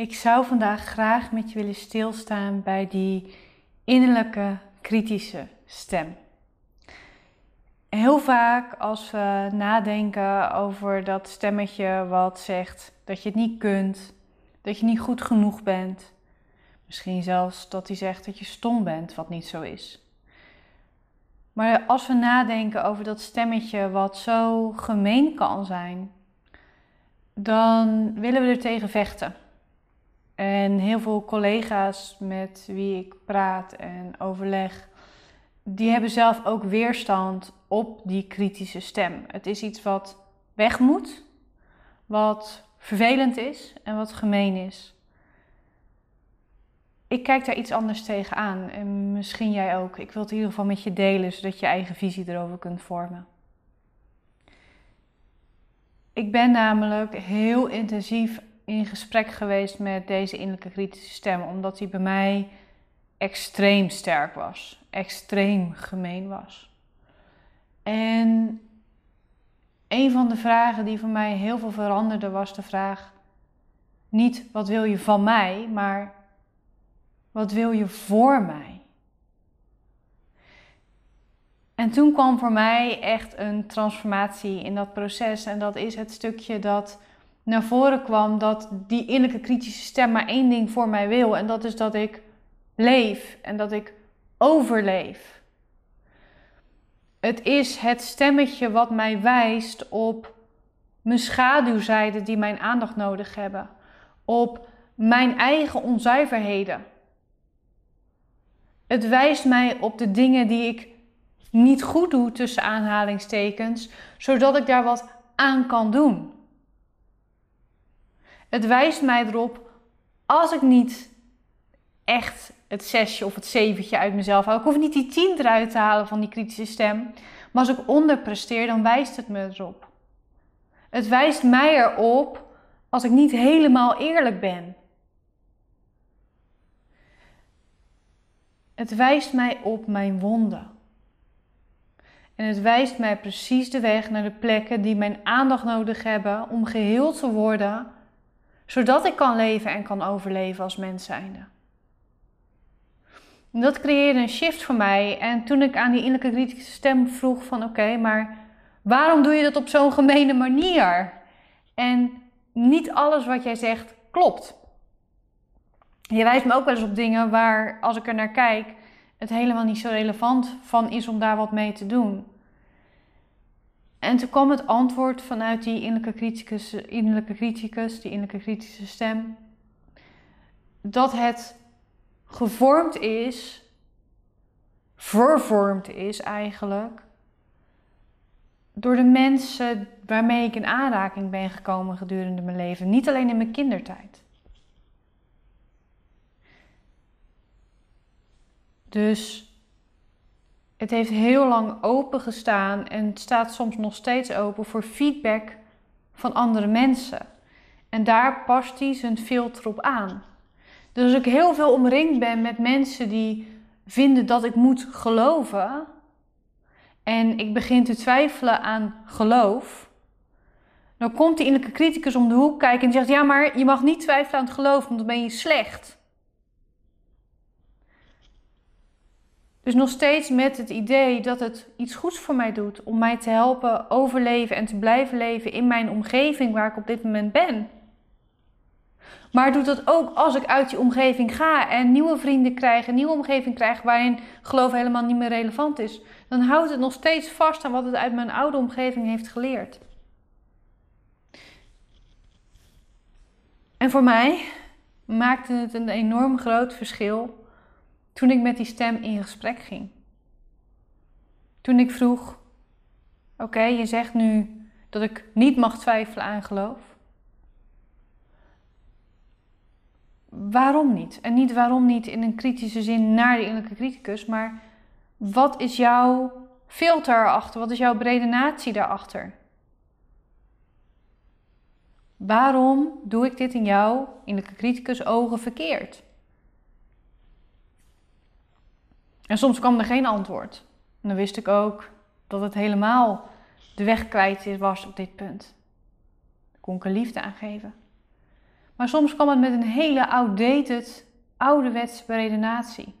Ik zou vandaag graag met je willen stilstaan bij die innerlijke kritische stem. Heel vaak als we nadenken over dat stemmetje wat zegt dat je het niet kunt, dat je niet goed genoeg bent, misschien zelfs dat hij zegt dat je stom bent, wat niet zo is. Maar als we nadenken over dat stemmetje wat zo gemeen kan zijn, dan willen we er tegen vechten. En heel veel collega's met wie ik praat en overleg, die hebben zelf ook weerstand op die kritische stem. Het is iets wat weg moet, wat vervelend is en wat gemeen is. Ik kijk daar iets anders tegenaan en misschien jij ook. Ik wil het in ieder geval met je delen, zodat je eigen visie erover kunt vormen. Ik ben namelijk heel intensief in gesprek geweest met deze innerlijke kritische stem, omdat die bij mij extreem sterk was, extreem gemeen was. En een van de vragen die voor mij heel veel veranderde was de vraag: niet wat wil je van mij, maar wat wil je voor mij? En toen kwam voor mij echt een transformatie in dat proces. En dat is het stukje dat naar voren kwam dat die innerlijke kritische stem maar één ding voor mij wil. En dat is dat ik leef en dat ik overleef. Het is het stemmetje wat mij wijst op mijn schaduwzijden die mijn aandacht nodig hebben. Op mijn eigen onzuiverheden. Het wijst mij op de dingen die ik niet goed doe tussen aanhalingstekens, zodat ik daar wat aan kan doen. Het wijst mij erop als ik niet echt het zesje of het zeventje uit mezelf haal. Ik hoef niet die tien eruit te halen van die kritische stem. Maar als ik onderpresteer, dan wijst het me erop. Het wijst mij erop als ik niet helemaal eerlijk ben. Het wijst mij op mijn wonden. En het wijst mij precies de weg naar de plekken die mijn aandacht nodig hebben om geheel te worden, zodat ik kan leven en kan overleven als mens zijnde. Dat creëerde een shift voor mij. En toen ik aan die innerlijke kritische stem vroeg van oké, maar waarom doe je dat op zo'n gemene manier? En niet alles wat jij zegt klopt. Je wijst me ook wel eens op dingen waar, als ik er naar kijk, het helemaal niet zo relevant van is om daar wat mee te doen. En toen kwam het antwoord vanuit die innerlijke criticus, innerlijke criticus die innerlijke kritische stem, dat het gevormd is, vervormd is eigenlijk, door de mensen waarmee ik in aanraking ben gekomen gedurende mijn leven. Niet alleen in mijn kindertijd. Dus het heeft heel lang open gestaan en staat soms nog steeds open voor feedback van andere mensen. En daar past hij zijn filter op aan. Dus als ik heel veel omringd ben met mensen die vinden dat ik moet geloven en ik begin te twijfelen aan geloof, dan komt die innerlijke criticus om de hoek kijken en zegt: Ja, maar je mag niet twijfelen aan het geloof, want dan ben je slecht. Dus nog steeds met het idee dat het iets goeds voor mij doet om mij te helpen overleven en te blijven leven in mijn omgeving waar ik op dit moment ben. Maar doet dat ook als ik uit die omgeving ga en nieuwe vrienden krijg, een nieuwe omgeving krijg waarin geloof helemaal niet meer relevant is. Dan houdt het nog steeds vast aan wat het uit mijn oude omgeving heeft geleerd. En voor mij maakte het een enorm groot verschil toen ik met die stem in gesprek ging. Toen ik vroeg: Oké, je zegt nu dat ik niet mag twijfelen aan geloof. Waarom niet? En niet waarom niet in een kritische zin naar de innerlijke criticus, maar wat is jouw filter erachter? Wat is jouw natie daarachter? Waarom doe ik dit in jouw innerlijke criticus ogen verkeerd? En soms kwam er geen antwoord. En dan wist ik ook dat het helemaal de weg kwijt was op dit punt. Dan kon ik er liefde aan geven. Maar soms kwam het met een hele outdated, ouderwetse redenatie.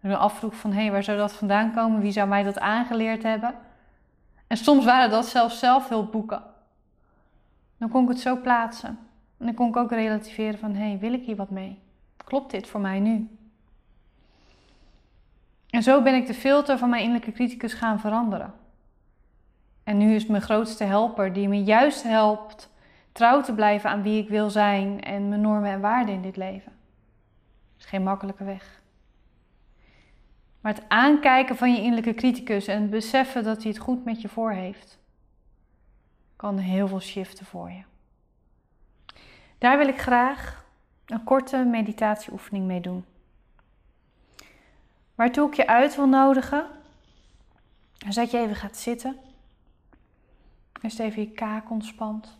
En me afvroeg van, hé, hey, waar zou dat vandaan komen? Wie zou mij dat aangeleerd hebben? En soms waren dat zelfs zelfhulpboeken. Dan kon ik het zo plaatsen. En dan kon ik ook relativeren van, hé, hey, wil ik hier wat mee? Klopt dit voor mij nu? En zo ben ik de filter van mijn innerlijke criticus gaan veranderen. En nu is mijn grootste helper die me juist helpt trouw te blijven aan wie ik wil zijn en mijn normen en waarden in dit leven. Dat is geen makkelijke weg. Maar het aankijken van je innerlijke criticus en het beseffen dat hij het goed met je voor heeft, kan heel veel shiften voor je. Daar wil ik graag een korte meditatieoefening mee doen. Waartoe ik je uit wil nodigen, is dat je even gaat zitten. Eerst even je kaak ontspant.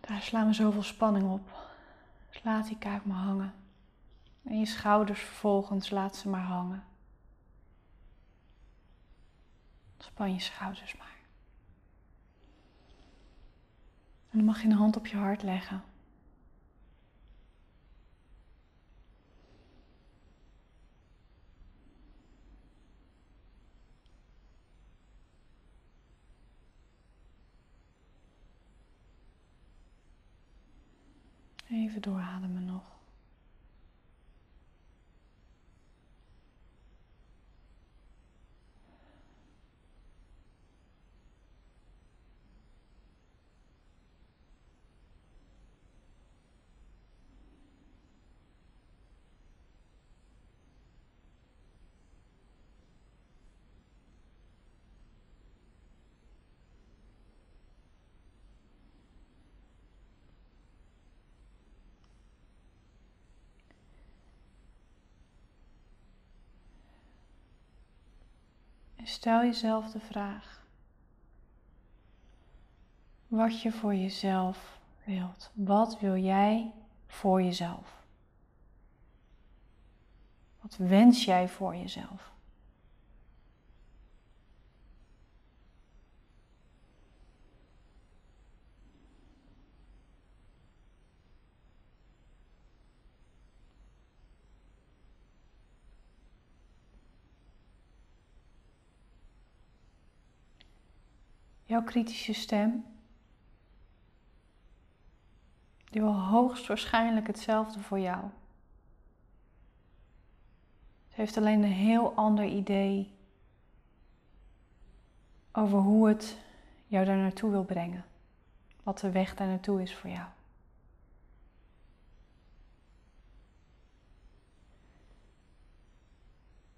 Daar slaan we zoveel spanning op. Dus laat die kaak maar hangen. En je schouders vervolgens laat ze maar hangen. Span je schouders maar. En dan mag je een hand op je hart leggen. Even doorademen nog. Stel jezelf de vraag wat je voor jezelf wilt. Wat wil jij voor jezelf? Wat wens jij voor jezelf? Jouw kritische stem, die wil hoogstwaarschijnlijk hetzelfde voor jou. Het heeft alleen een heel ander idee over hoe het jou daar naartoe wil brengen. Wat de weg daar naartoe is voor jou.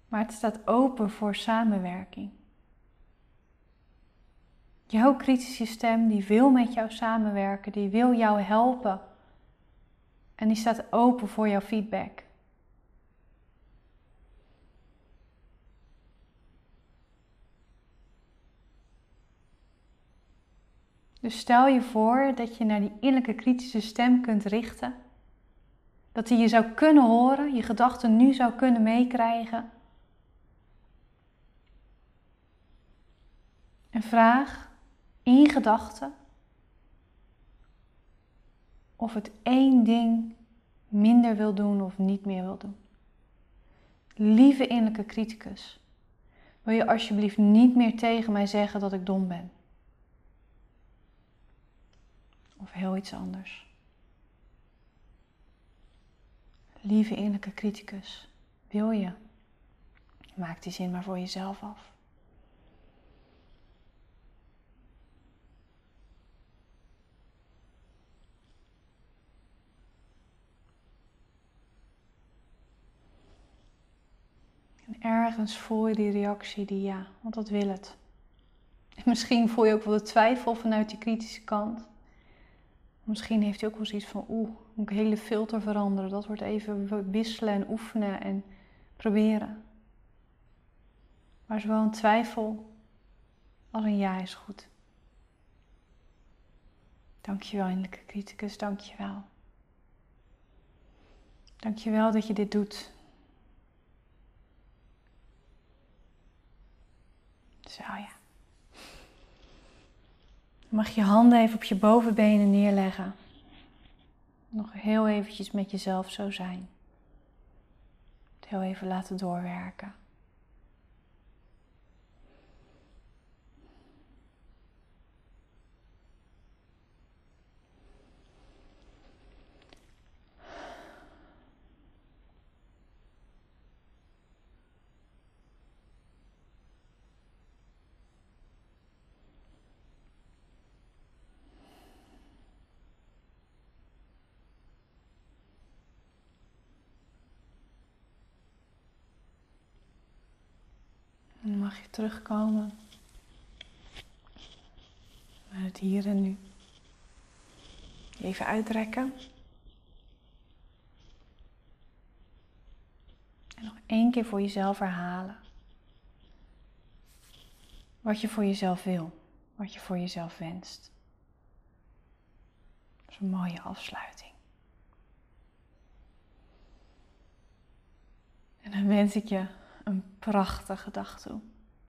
Maar het staat open voor samenwerking. Jouw kritische stem die wil met jou samenwerken, die wil jou helpen. En die staat open voor jouw feedback. Dus stel je voor dat je naar die innerlijke kritische stem kunt richten. Dat hij je zou kunnen horen, je gedachten nu zou kunnen meekrijgen. En vraag in gedachten of het één ding minder wil doen of niet meer wil doen. Lieve innerlijke criticus, wil je alsjeblieft niet meer tegen mij zeggen dat ik dom ben? Of heel iets anders. Lieve innerlijke criticus, wil je? Maak die zin maar voor jezelf af. Ergens voel je die reactie die ja, want dat wil het. En misschien voel je ook wel de twijfel vanuit die kritische kant. Misschien heeft hij ook wel zoiets van, oeh, moet ik hele filter veranderen. Dat wordt even wisselen en oefenen en proberen. Maar zowel een twijfel als een ja is goed. Dankjewel, innerlijke criticus, dankjewel. Dankjewel dat je dit doet. Zo ja. Mag je handen even op je bovenbenen neerleggen. Nog heel eventjes met jezelf zo zijn. Het heel even laten doorwerken. Dan mag je terugkomen naar het hier en nu. Even uitrekken. En nog één keer voor jezelf herhalen. Wat je voor jezelf wil, wat je voor jezelf wenst. Dat is een mooie afsluiting. En dan wens ik je een prachtige dag toe.